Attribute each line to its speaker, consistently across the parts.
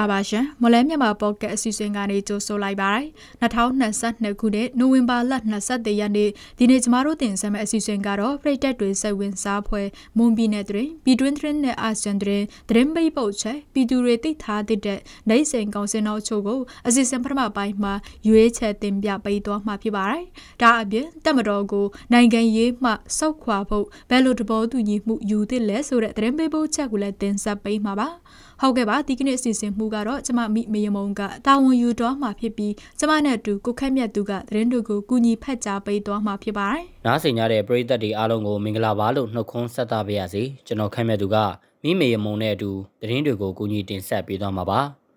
Speaker 1: င်္ဂလာပါရှင်မလဲမြန်မာပေါ့ကတ်အစီအစဉ်ကနေကြိုဆိုလိုက်ပါတယ်2022ခုနှစ်နိုဝင်ဘာလ23ရက်နေ့ဒီနေ့ကျမတို့တင်ဆက်မယ့်အစီအစဉ်ကတော့ပြည်တက်တွေစိတ်ဝင်စားဖွယ်မွန်ပြည်နယ်တွင်ပြည်တွင်းသတင်းနဲ့အာဆီယံသတင်းသတင်းပိတ်ပုတ်ချက်ပြည်သူတွေသိထားတဲ့နိုင်စင်ကောင်စင်တော်ချို့ကိုအစီအစဉ်ပထမပိုင်းမှာရွေးချယ်တင်ပြပေးသွားမှာဖြစ်ပါတယ်ဒါအပြင်တက်မတော်ကိုနိုင်ငံရေးမှစောက်ခွာဖို့ဘယ်လိုတဘောတူညီမှုယူသင့်လဲဆိုတဲ့သတင်းပိတ်ပုတ်ချက်ကိုလည်းတင်ဆက်ပေးမှာပါ ဟုတ်ကဲ့ပါဒီကနေ့အစီအစဉ်မှုကတော့ကျမမိမယမုံကတာဝန်ယူတော့မှာဖြစ်ပြီးကျမနဲ့အတူကိုခက်မြတ်သူကသတင်းတို့ကိုကူညီဖက်ကြားပေးသွားမှာဖြစ်ပါတယ်။
Speaker 2: နားဆင်ကြတဲ့ပရိသတ်တွေအားလုံးကိုမင်္ဂလာပါလို့နှုတ်ခွန်းဆက်သပါရစေ။ကျွန်တော်ခက်မြတ်သူကမိမယမုံနဲ့အတူသတင်းတွေကိုကူညီတင်ဆက်ပေးသွားမှာပါ။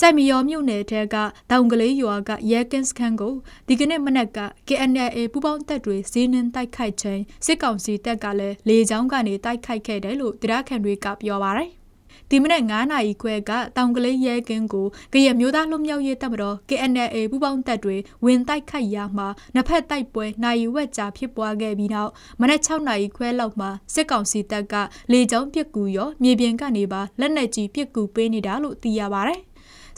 Speaker 1: ကြိုက်မရောမြို့နယ်ထဲကတောင်ကလေးရွာကရဲကင်းစခန်းကိုဒီကနေ့မနက်က KNLA ပူးပေါင်းတပ်တွေစီးနှင်းတိုက်ခိုက်ချိန်စစ်ကောင်စီတပ်ကလည်းလေကြောင်းကနေတိုက်ခိုက်ခဲ့တယ်လို့တရားခံတွေကပြောပါတယ်ဒီမနေ့9နာရီခွဲကတောင်ကလေးရဲကင်းကိုကရမျိုးသားလွတ်မြောက်ရေးတပ်မတော် KNLA ပူးပေါင်းတပ်တွေဝင်တိုက်ခိုက်ရာမှာနှစ်ဖက်တိုက်ပွဲနိုင်ဝက်ကြာဖြစ်ပွားခဲ့ပြီးနောက်မနက်6နာရီခွဲလောက်မှာစစ်ကောင်စီတပ်ကလေကြောင်းပစ်ကူရောမြေပြင်ကနေပါလက်နက်ကြီးပစ်ကူပေးနေတာလို့သိရပါတယ်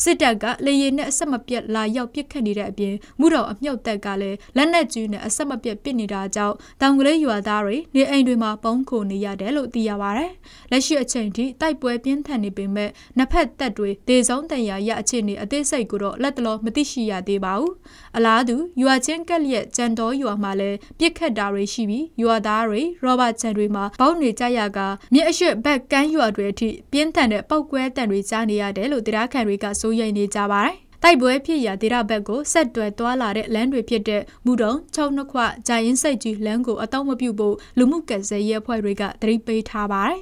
Speaker 1: စစ်တပ်ကလေရင်နဲ့အဆက်မပြတ်လာရောက်ပစ်ခတ်နေတဲ့အပြင်မှုတော်အမြုပ်တပ်ကလည်းလက်နက်ကြီးနဲ့အဆက်မပြတ်ပစ်နေတာကြောင့်တောင်ကလေးရွာသားတွေနေအိမ်တွေမှာပုံခိုနေရတယ်လို့သိရပါဗျ။လက်ရှိအချိန်ထိတိုက်ပွဲပြင်းထန်နေပေမဲ့နှစ်ဖက်တပ်တွေဒေဆုံးတန်ရာရအခြေအနေအသေးစိတ်ကိုတော့လက်တလောမသိရှိရသေးပါဘူး။အလားတူရွာချင်းကက်လျက်ကြံတော်ရွာမှာလည်းပြစ်ခတ်တာတွေရှိပြီးရွာသားတွေရောဘတ်ချန်တွေမှာပေါင်းနေကြရကမြစ်အရှိဘက်ကမ်းရွာတွေအထိပြင်းထန်တဲ့ပောက်ကွဲတံတွေကြားနေရတယ်လို့တရားခံတွေကဆိုစိုးရိမ်နေကြပါတယ်။တိုက်ပွဲဖြစ်ရာဒေသဘက်ကိုဆက်တွယ်သွားလာတဲ့လမ်းတွေဖြစ်တဲ့မူတုံချုံနှစ်ခွဂျာရင်စိတ်ကြီးလမ်းကိုအတော့မပြုတ်ဖို့လူမှုကယ်ဆယ်ရေးအဖွဲ့တွေကတတိပေးထားပါတယ်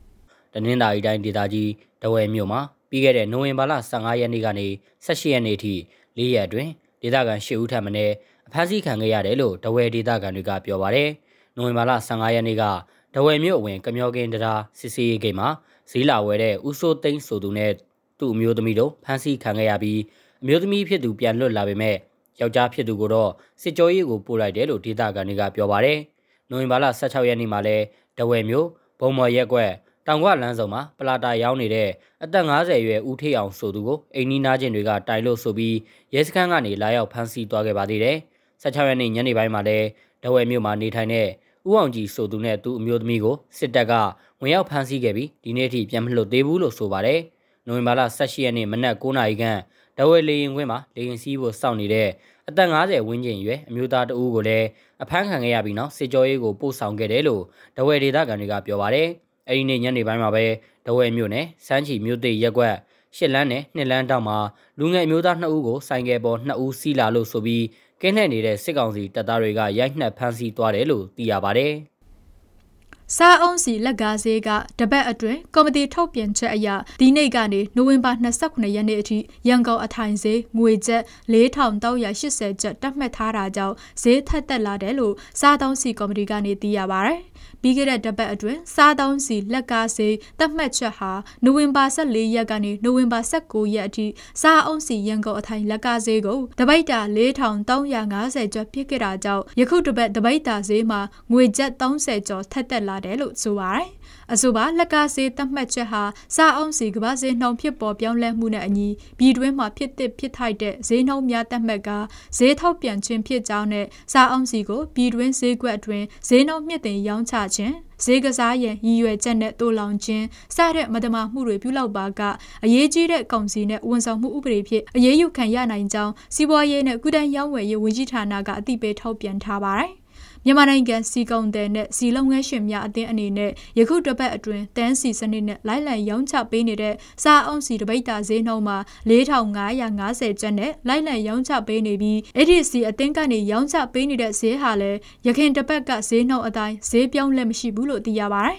Speaker 1: ။
Speaker 2: တနင်္သာရီတိုင်းဒေသကြီးတဝဲမြို့မှာပြီးခဲ့တဲ့နိုဝင်ဘာလ15ရက်နေ့ကနေ18ရက်နေ့ထိ၄ရက်အတွင်းဒေသခံ၈ဦးထပ်မံအဖမ်းဆီးခံခဲ့ရတယ်လို့တဝဲဒေသခံတွေကပြောပါတယ်။နိုဝင်ဘာလ15ရက်နေ့ကတဝဲမြို့အဝင်ကမျောကင်းတရားစစ်စေးရေးဂိတ်မှာဈေးလာဝယ်တဲ့ဦးစိုးသိန်းဆိုသူနဲ့ သူ့အမျိုးသမီးတို့ဖမ်းဆီးခံခဲ့ရပြီးအမျိုးသမီးဖြစ်သူပြန်လွတ်လာပေမဲ့ယောက်ျားဖြစ်သူကိုတော့စစ်ကြောရေးကိုပို့လိုက်တယ်လို့ဒေသခံတွေကပြောပါတယ်။နိုဝင်ဘာလ16ရက်နေ့မှာလဲတဝယ်မြို့ဘုံမော်ရက်ကွက်တောင်ကွလမ်းဆောင်မှာပလာတာရောင်းနေတဲ့အသက်50ရွယ်ဦးထေးအောင်ဆိုသူကိုအိမ်နီးနားချင်းတွေကတိုင်လို့ဆိုပြီးရဲစခန်းကနေလာရောက်ဖမ်းဆီးသွားခဲ့ပါသေးတယ်။16ရက်နေ့ညနေပိုင်းမှာလဲတဝယ်မြို့မှာနေထိုင်တဲ့ဦးအောင်ကြီးဆိုသူနဲ့သူ့အမျိုးသမီးကိုစစ်တပ်ကဝင်ရောက်ဖမ်းဆီးခဲ့ပြီးဒီနေ့ထိပြန်မလွတ်သေးဘူးလို့ဆိုပါတယ်။ နိုဝင်ဘာလ18ရက်နေ့မနက်9:00နာရီခန့်ဒဝဲလေရင်ခွင်းမှာလေရင်စီးဖို့စောင့်နေတဲ့အသက်50ဝန်းကျင်ရွယ်အမျိုးသားတဦးကိုလည်းအဖမ်းခံခဲ့ရပြီးနောက်စစ်ကြောရေးကိုပို့ဆောင်ခဲ့တယ်လို့ဒဝဲဒေသခံတွေကပြောပါတယ်။အဲဒီနေ့ညနေပိုင်းမှာပဲဒဝဲမြို့နယ်စမ်းချီမြို့သိရက်ကွက်ရှစ်လန်းနဲ့နှစ်လန်းတောင်မှာလူငယ်အမျိုးသား2ဦးကိုဆိုင်ကယ်ပေါ်2ဦးစီးလာလို့ဆိုပြီးကင်းလှည့်နေတဲ့စစ်ကောင်စီတပ်သားတွေကရိုက်နှက်ဖမ်းဆီးသွားတယ်လို့သိရပါတယ်။
Speaker 1: စားအုံးစီလက်ကားဈေးကတပတ်အတွင်းကော်မတီထုတ်ပြန်ချက်အရဒီနေ့ကနေနိုဝင်ဘာ29ရက်နေ့အထိရန်ကုန်အထိုင်ဈေးငွေကျပ်4380ကျပ်တတ်မှတ်ထားတာကြောင့်ဈေးထက်တက်လာတယ်လို့စားသုံးစီကော်မတီကနေသိရပါဗျ။ပြီးခဲ့တဲ့တပတ်အတွင်းစားသုံးစီလက်ကားဈေးတတ်မှတ်ချက်ဟာနိုဝင်ဘာ14ရက်ကနေနိုဝင်ဘာ19ရက်အထိစားအုံးစီရန်ကုန်အထိုင်လက်ကားဈေးကိုတပိတ်တာ4350ကျပ်ဖြစ်ခဲ့တာကြောင့်ယခုတပတ်တပိတ်တာဈေးမှာငွေကျပ်30ကျော်ထက်တက်လာတယ်လို့ဆိုပါတယ်။အဆိုပါလက်ကားစေးသတ်မှတ်ချက်ဟာစားအောင်စီကဘာစေးနှုံဖြစ်ပေါ်ပြောင်းလဲမှုနဲ့အညီပြည်တွင်းမှာဖြစ်တစ်ဖြစ်ထိုက်တဲ့ဈေးနှုံများသတ်မှတ်ကဈေးထောက်ပြန်ခြင်းဖြစ်ကြောင်းနဲ့စားအောင်စီကိုပြည်တွင်းဈေးကွက်အတွင်းဈေးနှုံမြင့်တင်ရောင်းချခြင်းဈေးကစားရန်ရည်ရွယ်ချက်နဲ့တိုးလောင်ခြင်းစတဲ့မတမာမှုတွေပြုလုပ်ပါကအရေးကြီးတဲ့ကောင်စီနဲ့ဝန်ဆောင်မှုဥပဒေဖြင့်အရေးယူခံရနိုင်ကြောင်းစီးပွားရေးနဲ့ကုတန်းရောင်းဝယ်ရေးဝန်ကြီးဌာနကအသိပေးထုတ်ပြန်ထားပါတယ် မြန်မာနိုင်ငံစီကုံတဲ့နဲ့စီလုံငန်းရှင်များအသင်းအနေနဲ့ယခုတစ်ပတ်အတွင်းတန်းစီစနစ်နဲ့လိုက်လံရောင်းချပေးနေတဲ့စားအုံးစီတပိတ်တာဈေးနှုန်းမှာ4550ကျပ်နဲ့လိုက်လံရောင်းချပေးနေပြီးအဲ့ဒီစီအသင်းကနေရောင်းချပေးနေတဲ့ဈေးဟာလည်းရခိုင်တစ်ပတ်ကဈေးနှုန်းအတိုင်းဈေးပြောင်းလဲမရှိဘူးလို့သိရပါတယ်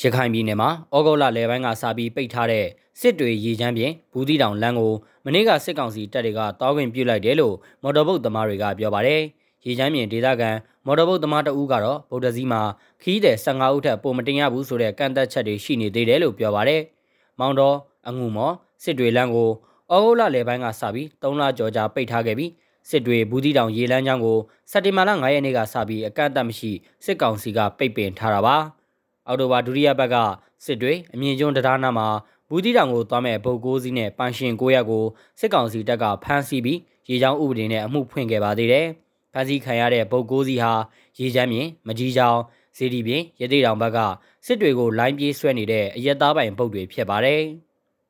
Speaker 2: ရခိုင်ပြည်နယ်မှာဩဂုတ်လလယ်ပိုင်းကစပြီးပိတ်ထားတဲ့စစ်တွေရေချမ်းပြင်ဘူးတီတောင်လမ်းကိုမနေ့ကစစ်ကောင်စီတပ်တွေကတောင်းဝင်ပြုတ်လိုက်တယ်လို့မော်တော်ဘုတ်သမားတွေကပြောပါတယ်။ ရရေချမ်းပြင်ဒေသခံမော်တော်ဘုတ်သမားတဦးကတော့ဗုဒ္ဓဇီမှာခီးတဲ့15ဦးထက်ပိုမတင်ရဘူးဆိုတဲ့ကန့်သက်ချက်တွေရှိနေသေးတယ်လို့ပြောပါတယ်။မောင်တော်အငူမော်စစ်တွေလမ်းကိုအော်ဂိုလာလေပိုင်းကစပြီး3လကျော်ကြာပိတ်ထားခဲ့ပြီးစစ်တွေဘူးတီတောင်ရေလမ်းကြောင်းကိုစက်တင်ဘာလ9ရက်နေ့ကစပြီးအကန့်အသတ်မရှိစစ်ကောင်စီကပိတ်ပင်ထားတာပါ။အော်တိုဘာဒုတိယဘက်ကစစ်တွေအမြင့်ကျွန်းတရားနာမှာဘူးတီတောင်ကိုသွားမဲ့ဗုတ်ကိုးစီးနဲ့ပန်ရှင်9ရက်ကိုစစ်ကောင်စီတပ်ကဖမ်းဆီးပြီးရေချောင်းဥပဒေနဲ့အမှုဖွင့်ခဲ့ပါသေးတယ်။ ဖမ်းဆီးခံရတဲ့ဗုတ်ကိုးစီးဟာရေချမ်းမြင်မကြီးချောင်းစီဒီပြင်ရသေးတောင်ဘက်ကစစ်တွေကိုလိုင်းပြေးဆွဲနေတဲ့အရက်သားပိုင်ပုတ်တွေဖြစ်ပါတယ်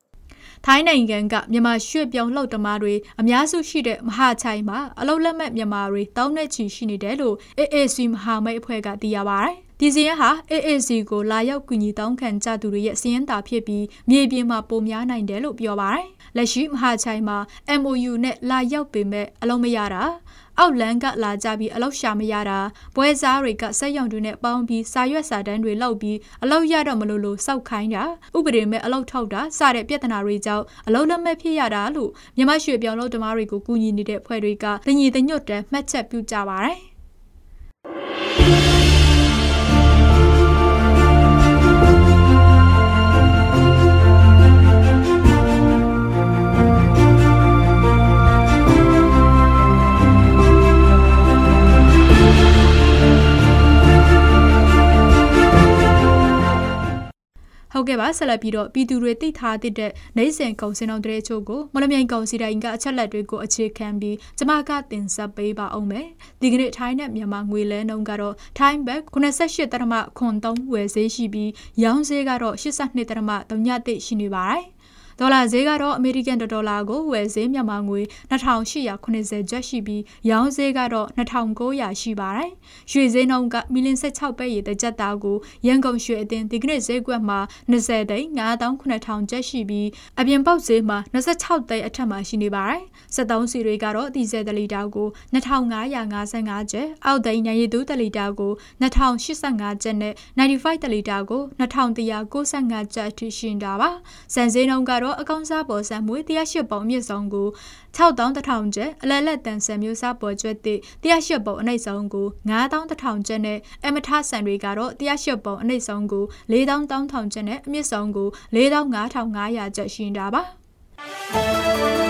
Speaker 2: ။
Speaker 1: ထိုင်းနိုင်ငံကမြန်မာရွှေ့ပြောင်းလှုပ်သမားတွေအများစုရှိတဲ့မဟာချိုင်မှာအလုတ်လက်မဲ့မြန်မာတွေတောင်းနဲ့ချီရှိနေတယ်လို့ AAC မဟာမိတ်အဖွဲ့ကသိရပါတယ်။ ဒီစီရင်ဟာ AAC ကိုလာရောက်ကူညီတောင်းခံကြသူတွေရဲ့စီရင်တာဖြစ်ပြီးမြေပြင်မှာပုံများနိုင်တယ်လို့ပြောပါတယ်။လက်ရှိမဟာချိုင်မှာ MOU နဲ့လာရောက်ပေမဲ့အလုံးမရတာအောက်လန်းကလာကြပြီးအလောက်ရှာမရတာပွဲစားတွေကစက်ရုံတွေနဲ့ပေါင်းပြီးစာရွက်စာတမ်းတွေလောက်ပြီးအလောက်ရတော့မလို့လို့စောက်ခိုင်းတာဥပဒေမဲ့အလောက်ထောက်တာစတဲ့ပြဿနာတွေကြောင့်အလောက်လက်မဲ့ဖြစ်ရတာလို့မြန်မာရွှေပြောင်းလို့ဓမားတွေကိုကူညီနေတဲ့ဖွဲ့တွေကတညီတညွတ်တမ်းမှတ်ချက်ပြုကြပါတယ် ဟုတ်ကဲ့ပါဆက်လက်ပြီးတော့ပြည်သူတွေသိထားတဲ့နိုင်စင်ကောင်စင်အောင်တဲ့ချို့ကိုမလမြိုင်ကောင်စီတိုင်းကအချက်လက်တွေကိုအခြေခံပြီးကျမကတင်ဆက်ပေးပါအောင်မယ်ဒီကနေ့ထိုင်းနဲ့မြန်မာငွေလဲနှုန်းကတော့ထိုင်းဘက်98တရမခွန်3ဝယ်ဈေးရှိပြီးရောင်းဈေးကတော့82တရမ3.3ရှိနေပါတယ် ဒေါ်လာဈေးကတော့အမေရိကန်ဒေါ်လာကိုဝယ်ဈေးမြန်မာငွေ2880ကျပ်ရှိပြီးရောင်းဈေးကတော့2900ရှိပါတယ်။ရွှေဈေးနှုန်းကမီလင်16ပဲ့ရတဲ့ကျပ်သားကိုရန်ကုန်ရွှေအသင်းဒီကနေ့ဈေးကွက်မှာ20သိန်း9800ကျပ်ရှိပြီးအပြင်ပေါက်ဈေးမှာ26သိန်းအထက်မှာရှိနေပါတယ်။73စီတွေကတော့ဒီဇယ်တလီတာကို2555ကျပ်အောက်သိန်းညရည်သူတလီတာကို2085ကျပ်နဲ့95တလီတာကို2195ကျပ်အထိရှိနေတာပါ။စံဈေးနှုန်းကတော့တော့အကောင်စားပေါ်ဆန်မွေ108ပုံအမြင့်ဆုံးကို6100ကျပ်အလဲလက်တန်ဆန်မျိုးစားပေါ်ကျွတ်တဲ့108ပုံအနှိမ့်ဆုံးကို9100ကျပ်နဲ့အမထဆန်တွေကတော့108ပုံအနှိမ့်ဆုံးကို4000ကျပ်နဲ့အမြင့်ဆုံးကို4500ကျပ်ရှိနေတာပါ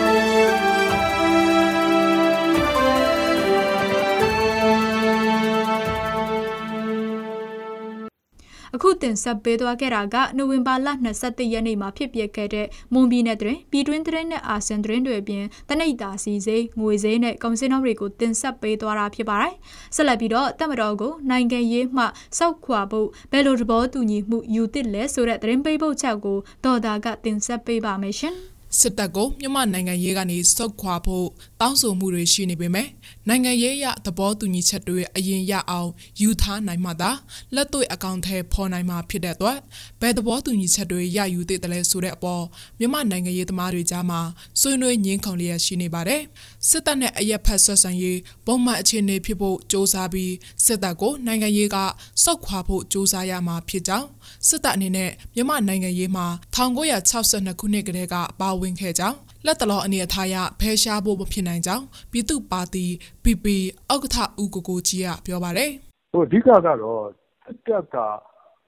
Speaker 1: အခုတင်ဆက်ပေးသွားခဲ့တာကနိုဝင်ဘာလ22ရက်နေ့မှာဖြစ်ပျက်ခဲ့တဲ့မွန်ပြည်နယ်တွင်ပြည်တွင်းသတင်းနဲ့အာဆန်သတင်းတွေအပြင်တနိတ်တာစီစိငွေစိနဲ့ကုန်စည်နှုန်းတွေကိုတင်ဆက်ပေးသွားတာဖြစ်ပါတယ်။ဆက်လက်ပြီးတော့တက်မတော်ကိုနိုင်ငံရေးမှစောက်ခွာဖို့ဘယ်လိုသဘောတူညီမှုယူသင့်လဲဆိုတဲ့သတင်းပေးပုတ်ချက်ကိုဒေါ်တာကတင်ဆက်ပေးပါမယ်ရှင်။
Speaker 3: စစ်တပ်ကိုမြန်မာနိုင်ငံရေးကနေစုတ်ခွာဖို့တောင်းဆိုမှုတွေရှိနေပေမဲ့နိုင်ငံရေးရသဘောတူညီချက်တွေအရင်ရအောင်ယူထားနိုင်မှသာလက်တွေ့အကောင့်ထဲပေါ်နိုင်မှာဖြစ်တဲ့အတွက်ဘယ်သဘောတူညီချက်တွေရယူသင့်တယ်လဲဆိုတဲ့အပေါ်မြန်မာနိုင်ငံရေးသမားတွေကြားမှာဆွေးနွေးညှင်းခုန်လျက်ရှိနေပါတယ်စစ်တပ်နဲ့အရက်ဖက်ဆွဆန်ရေးပုံမှန်အခြေအနေဖြစ်ဖို့စ조사ပြီးစစ်တပ်ကိုနိုင်ငံရေးကစုတ်ခွာဖို့စ조사ရမှာဖြစ်ကြောင်းစစ်တပ်အနေနဲ့မြန်မာနိုင်ငံရေးမှာ1962ခုနှစ်ကတည်းကပါဝင် င်ခဲ့ကြောင်းလက်တလောအနေအထားအရဖဲရှားဖို့မဖြစ်နိုင်ကြောင်းပြည်သူ့ပါတီ PP ဥက္ကဋ္ဌဦးကိုကိုကြီးကပြောပါတယ်။
Speaker 4: ဟိုအဓိကကတော့စစ်တပ်က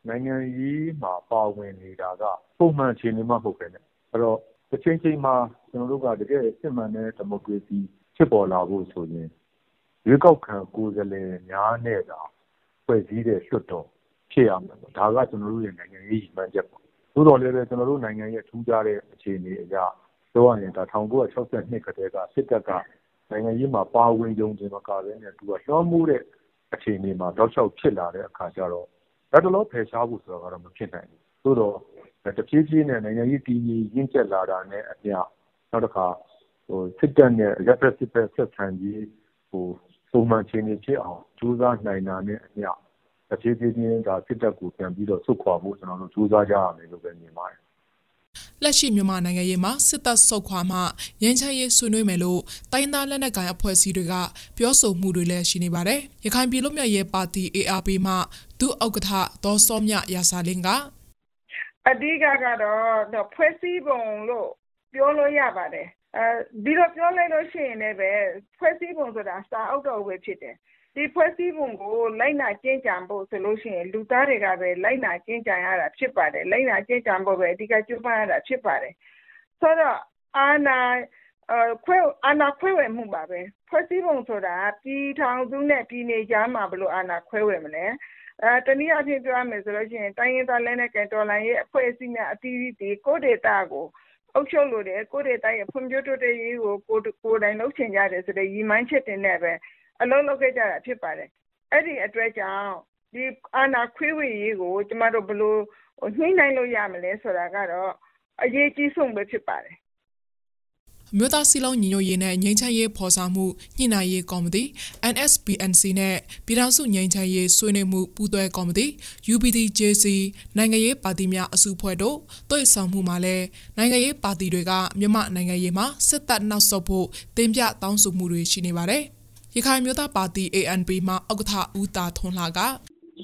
Speaker 4: နိုင်ငံရေးမှာပါဝင်နေတာကပုံမှန်အခြေအနေမှမဟုတ်ပဲね။အဲ့တော့တစ်ချိန်ချိန်မှာကျွန်တော်တို့ကတကယ်စစ်မှန်တဲ့ဒီမိုကရေစီဖြစ်ပေါ်လာဖို့ဆိုရင်ရွေးကောက်ခံကိုယ်စားလှယ်များနဲ့တာဖွဲ့စည်းတဲ့လွှတ်တော်ဖြစ်ရမယ်ပေါ့ဒါကကျွန်တော်တို့ရဲ့နိုင်ငံရေးရည်မှန်းချက်ပေါ့ သို့တော်လည်းပဲ ကျွန်တော်တို့နိုင်ငံရဲ့ ထူးခြားတဲ့ အခြေအနေအရ ပြောရရင် ဒါ1962ကတည်းက စစ်တပ်က နိုင်ငံရေးမှာ ပါဝင်ကြုံတင်မကဘဲနဲ့ သူက လွှမ်းမိုးတဲ့ အခြေအနေမှာ တောက်လျှောက်ဖြစ်လာတဲ့အခါကျတော့လက်တလော ဖယ်ရှားဖို့ဆိုတာကတော့ မဖြစ်နိုင်ဘူး သို့တော့တဖြည်းဖြည်းနဲ့ နိုင်ငံရေး တည်ငြိမ်ရင့်ကျက်လာတာနဲ့အမျှ နောက်တစ်ခါဟိုစစ်တပ်နဲ့ရက်ဖက် စစ်ဖက် ဆက်ဆံရေးဟိုပုံမှန်အခြေအနေဖြစ်အောင် ကြိုးစားနိုင်တာနဲ့အမျှ တဖြည်းဖြည်းချင်းဒါစစ်တပ်ကိုပြန်ပြီးတော့ဆုတ်ခွာဖို့ကျွန်တော်တို့ကြိုးစားကြရမယ်လို့ပဲမြင်ပါတယ်
Speaker 3: လက်ရှိမြန်မာနိုင်ငံရေးမှာစစ်တပ်ဆုတ်ခွာမှရင်းချမ်းရေးဆွေးနွေးမယ်လို့တိုင်းသားလက်နက်ကိုင်အဖွဲ့အစည်းတွေကပြောဆိုမှုတွေလည်းရှိနေပါတယ်။ရခိုင်ပြည်လွတ်မြောက်ရေးပါတီ ARP မှဒုဥက္ကဋ္ဌဒေါ်စောမြရာစာလင်းကအ
Speaker 5: ဓိကကတော့ဖွဲ့စည်းပုံလို့ပြောလို့ရပါတယ်။အဲဒီလိုပြောလိုက်လို့ရှိရင်လည်းပဲဖွဲ့စည်းပုံဆိုတာစာအုပ်တော်ဝယ်ဖြစ်တယ်။ ဒီဖွဲ့စည်းပုံကို လိုက်နာကျင့်ကြံဖို့ဆိုလို့ရှိရင် လူသားတွေကပဲ လိုက်နာကျင့်ကြံရတာဖြစ်ပါတယ် လိုက်နာကျင့်ကြံဖို့ပဲ အဓိက ကြိုးပမ်းရတာဖြစ်ပါတယ် ဆိုတော့ အာနာအဲခွဲအာနာခွဲဝယ်မှုပါပဲ ဖွဲ့စည်းပုံဆိုတာ ပြည်ထောင်စုနဲ့ ပြည်နယ်ကြားမှာဘလို့အာနာခွဲဝယ်မလဲအဲတနည်းအားဖြင့် ပြောရမယ်ဆိုလို့ရှိရင် တိုင်းရင်းသားလက်နက်ကိုင်တော်လှန်ရေးအဖွဲ့အစည်းများအသီးသီးကိုဒေတာကို အုပ်ချုပ်လို့တယ် ကိုဒေတာရဲ့ ဖွံ့ဖြိုးတိုးတက်ရေးကို ကိုကိုတိုင်လုပ်ချင်ကြတယ်ဆိုတဲ့ ရည်မှန်းချက်တင်နဲ့ပဲ အလုံးလုပ်ခဲ့ကြတာဖြစ်ပါတယ်အဲ့ဒီအတွက်ကြောင့်ဒီအာနာခွေးဝေရေးကို ကျမတို့ဘလို့နှိမ့်နိုင်လို့ရမလဲဆိုတာကတော့အရေးကြီးဆုံးပဲဖြစ်ပါတယ်
Speaker 3: အမျိုးသားစီလုံးညီညွတ်ရေးနဲ့ငြိမ်းချမ်းရေးဖော်ဆောင်မှုညှိနှိုင်းရေးကော်မတီ NSPNC နဲ့ပြည်ထောင်စုငြိမ်းချမ်းရေးဆွေးနွေးမှုပူးတွဲကော်မတီ UPDJC နိုင်ငံရေးပါတီများအစုအဖွဲ့တို့တွေ့ဆုံမှုမှာလဲနိုင်ငံရေးပါတီတွေကမြန်မာနိုင်ငံရေးမှာစစ်တပ်နောက်ဆုတ်ဖို့တင်ပြတောင်းဆိုမှုတွေရှိနေပါတယ်။ ရခိုင်မျိုးသားပါတီ ANP မှာဥက္ကဋ္ဌဦးတာထွန်းလှက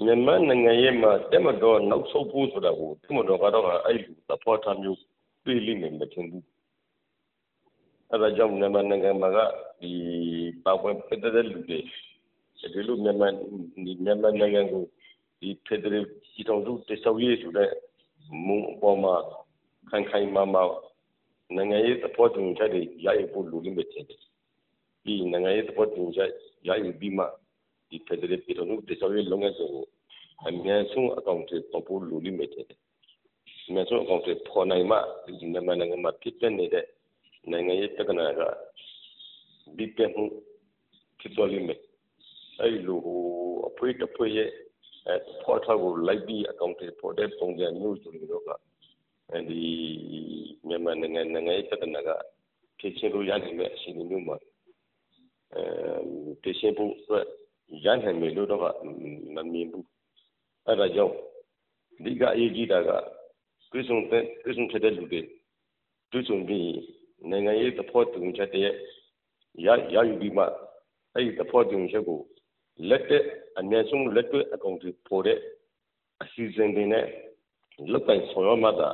Speaker 6: မြန်မာနိုင်ငံရဲ့မှာတက်မတော်နောက်ဆုတ်ဖို့ဆိုတာကိုတက်မတော်ကတော့အဲ့ဒီသဘောထားမျိုးတွေ့လိမ့်မယ်မထင်ဘူးအဲ့ဒါကြောင့်မြန်မာနိုင်ငံမှာကဒီပါဝင်ဖက်ဒရယ်လူတွေဒီလိုမြန်မာဒီမြန်မာနိုင်ငံကိုဒီဖက်ဒရယ်စီတောင်စုတည်ဆောက်ရေးဆိုတဲ့မုံပေါ်မှာခိုင်ခိုင်မာမာနိုင်ငံရေးသဘောတူညီချက်တွေရရဖို့လူလိမ့်မယ်တဲ့ ဒီနိုင်ငံရေးသဘောတူညီချက်ရရပြီးမှဒီဖက်ဒရယ်ပြည်တော်စုတည်ဆောက်ရေးလုပ်ငန်းစဉ်ကိုအများဆုံးအကောင့်တွေပေါ်ဖို့လူလိမ့်မယ်တဲ့အများဆုံးအကောင့်တွေပေါ်နိုင်မှဒီမြန်မာနိုင်ငံမှာဖြစ်ပနေတဲ့နိုင်ငံရေးပြဿနာကဒီပြမှုဖြစ်သွားလိမ့်မယ်အဲ့လိုအဖွေးတစ်ဖွေးရဲ့ဖော်ထားကိုလိုက်ပြီးအကောင့်တွေပေါ်တဲ့ပုံစံမျိုးဆိုလို့ကဒီမြန်မာနိုင်ငံနိုင်ငံရေးပြဿနာကဖြစ်ချင်းလို့ရနိုင်မယ့်အချိန်မျိုးမှာအဲ ဖြစ်ချင်းဖို့အတွက် ရနိုင်မယ်လို့တော့ မမြင်ဘူး အဲ့ဒါကြောင့်ဒီကအရေးကြီးတာကပြည်စုံတဲ့ပြည်စုံတဲ့လူတွေပြည်စုံပြီးနိုင်ငံရေးသဘောတူညီချက်တည်းရရယူပြီးမှ အဲ့ဒီသဘောတူညီချက်ကို လက်တဲ့အနည်းဆုံး လက်တွေ့ အကောင့်တွေပေါ်တဲ့ အစီအစဉ်တွေနဲ့ လုပ်ပိုင်ဆောင်ရွက်မှသာ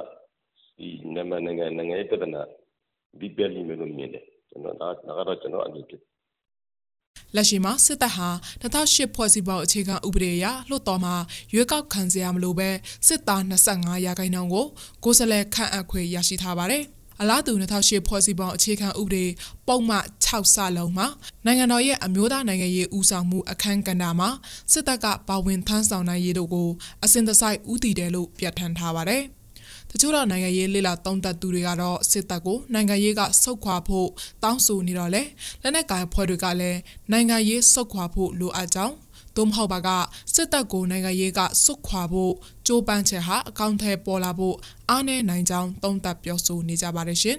Speaker 6: ဒီမြန်မာနိုင်ငံ နိုင်ငံရေးပြဿနာဒီပြလိမ့်မယ်လို့ မြင်တယ်ကျွန်တော်ဒါကတော့ ကျွန်တော်အမြင်ဖြစ်
Speaker 3: လက်ရှိမှာစစ်တပ်ဟာ2008ဖွဲ့စည်းပုံအခြေခံဥပဒေအရလွှတ်တော်မှာရွေးကောက်ခံစရာမလိုပဲစစ်သား25ရာခိုင်နှုန်းကိုကိုယ်စားလှယ်ခန့်အပ်ခွင့်ရရှိထားပါတယ်။အလားတူ2008ဖွဲ့စည်းပုံအခြေခံဥပဒေပုံမှန်6စလုံးမှာနိုင်ငံတော်ရဲ့အမျိုးသားနိုင်ငံရေးဦးဆောင်မှုအခမ်းကဏ္ဍမှာစစ်တပ်ကပါဝင်ထမ်းဆောင်နိုင်ရေးတို့ကိုအစဉ်တစိုက်ဥတည်တယ်လို့ပြဋ္ဌာန်းထားပါတယ်။ တချို့တော့နိုင်ငံရေးလေလာတုံးသက်သူတွေကတော့စစ်တပ်ကိုနိုင်ငံရေးကဆုတ်ခွာဖို့တောင်းဆိုနေတော့လေလက်နက်ကိုင်ဖွဲ့တွေကလည်းနိုင်ငံရေးဆုတ်ခွာဖို့လိုအပ်ကြောင်းသို့မဟုတ်ပါကစစ်တပ်ကိုနိုင်ငံရေးကစွတ်ခွာဖို့ကြိုးပမ်းချက်ဟာအကောင့်ထဲပေါ်လာဖို့အားနည်းနိုင်ကြောင်းသုံးသပ်ပြောဆိုနေကြပါတယ်ရှင်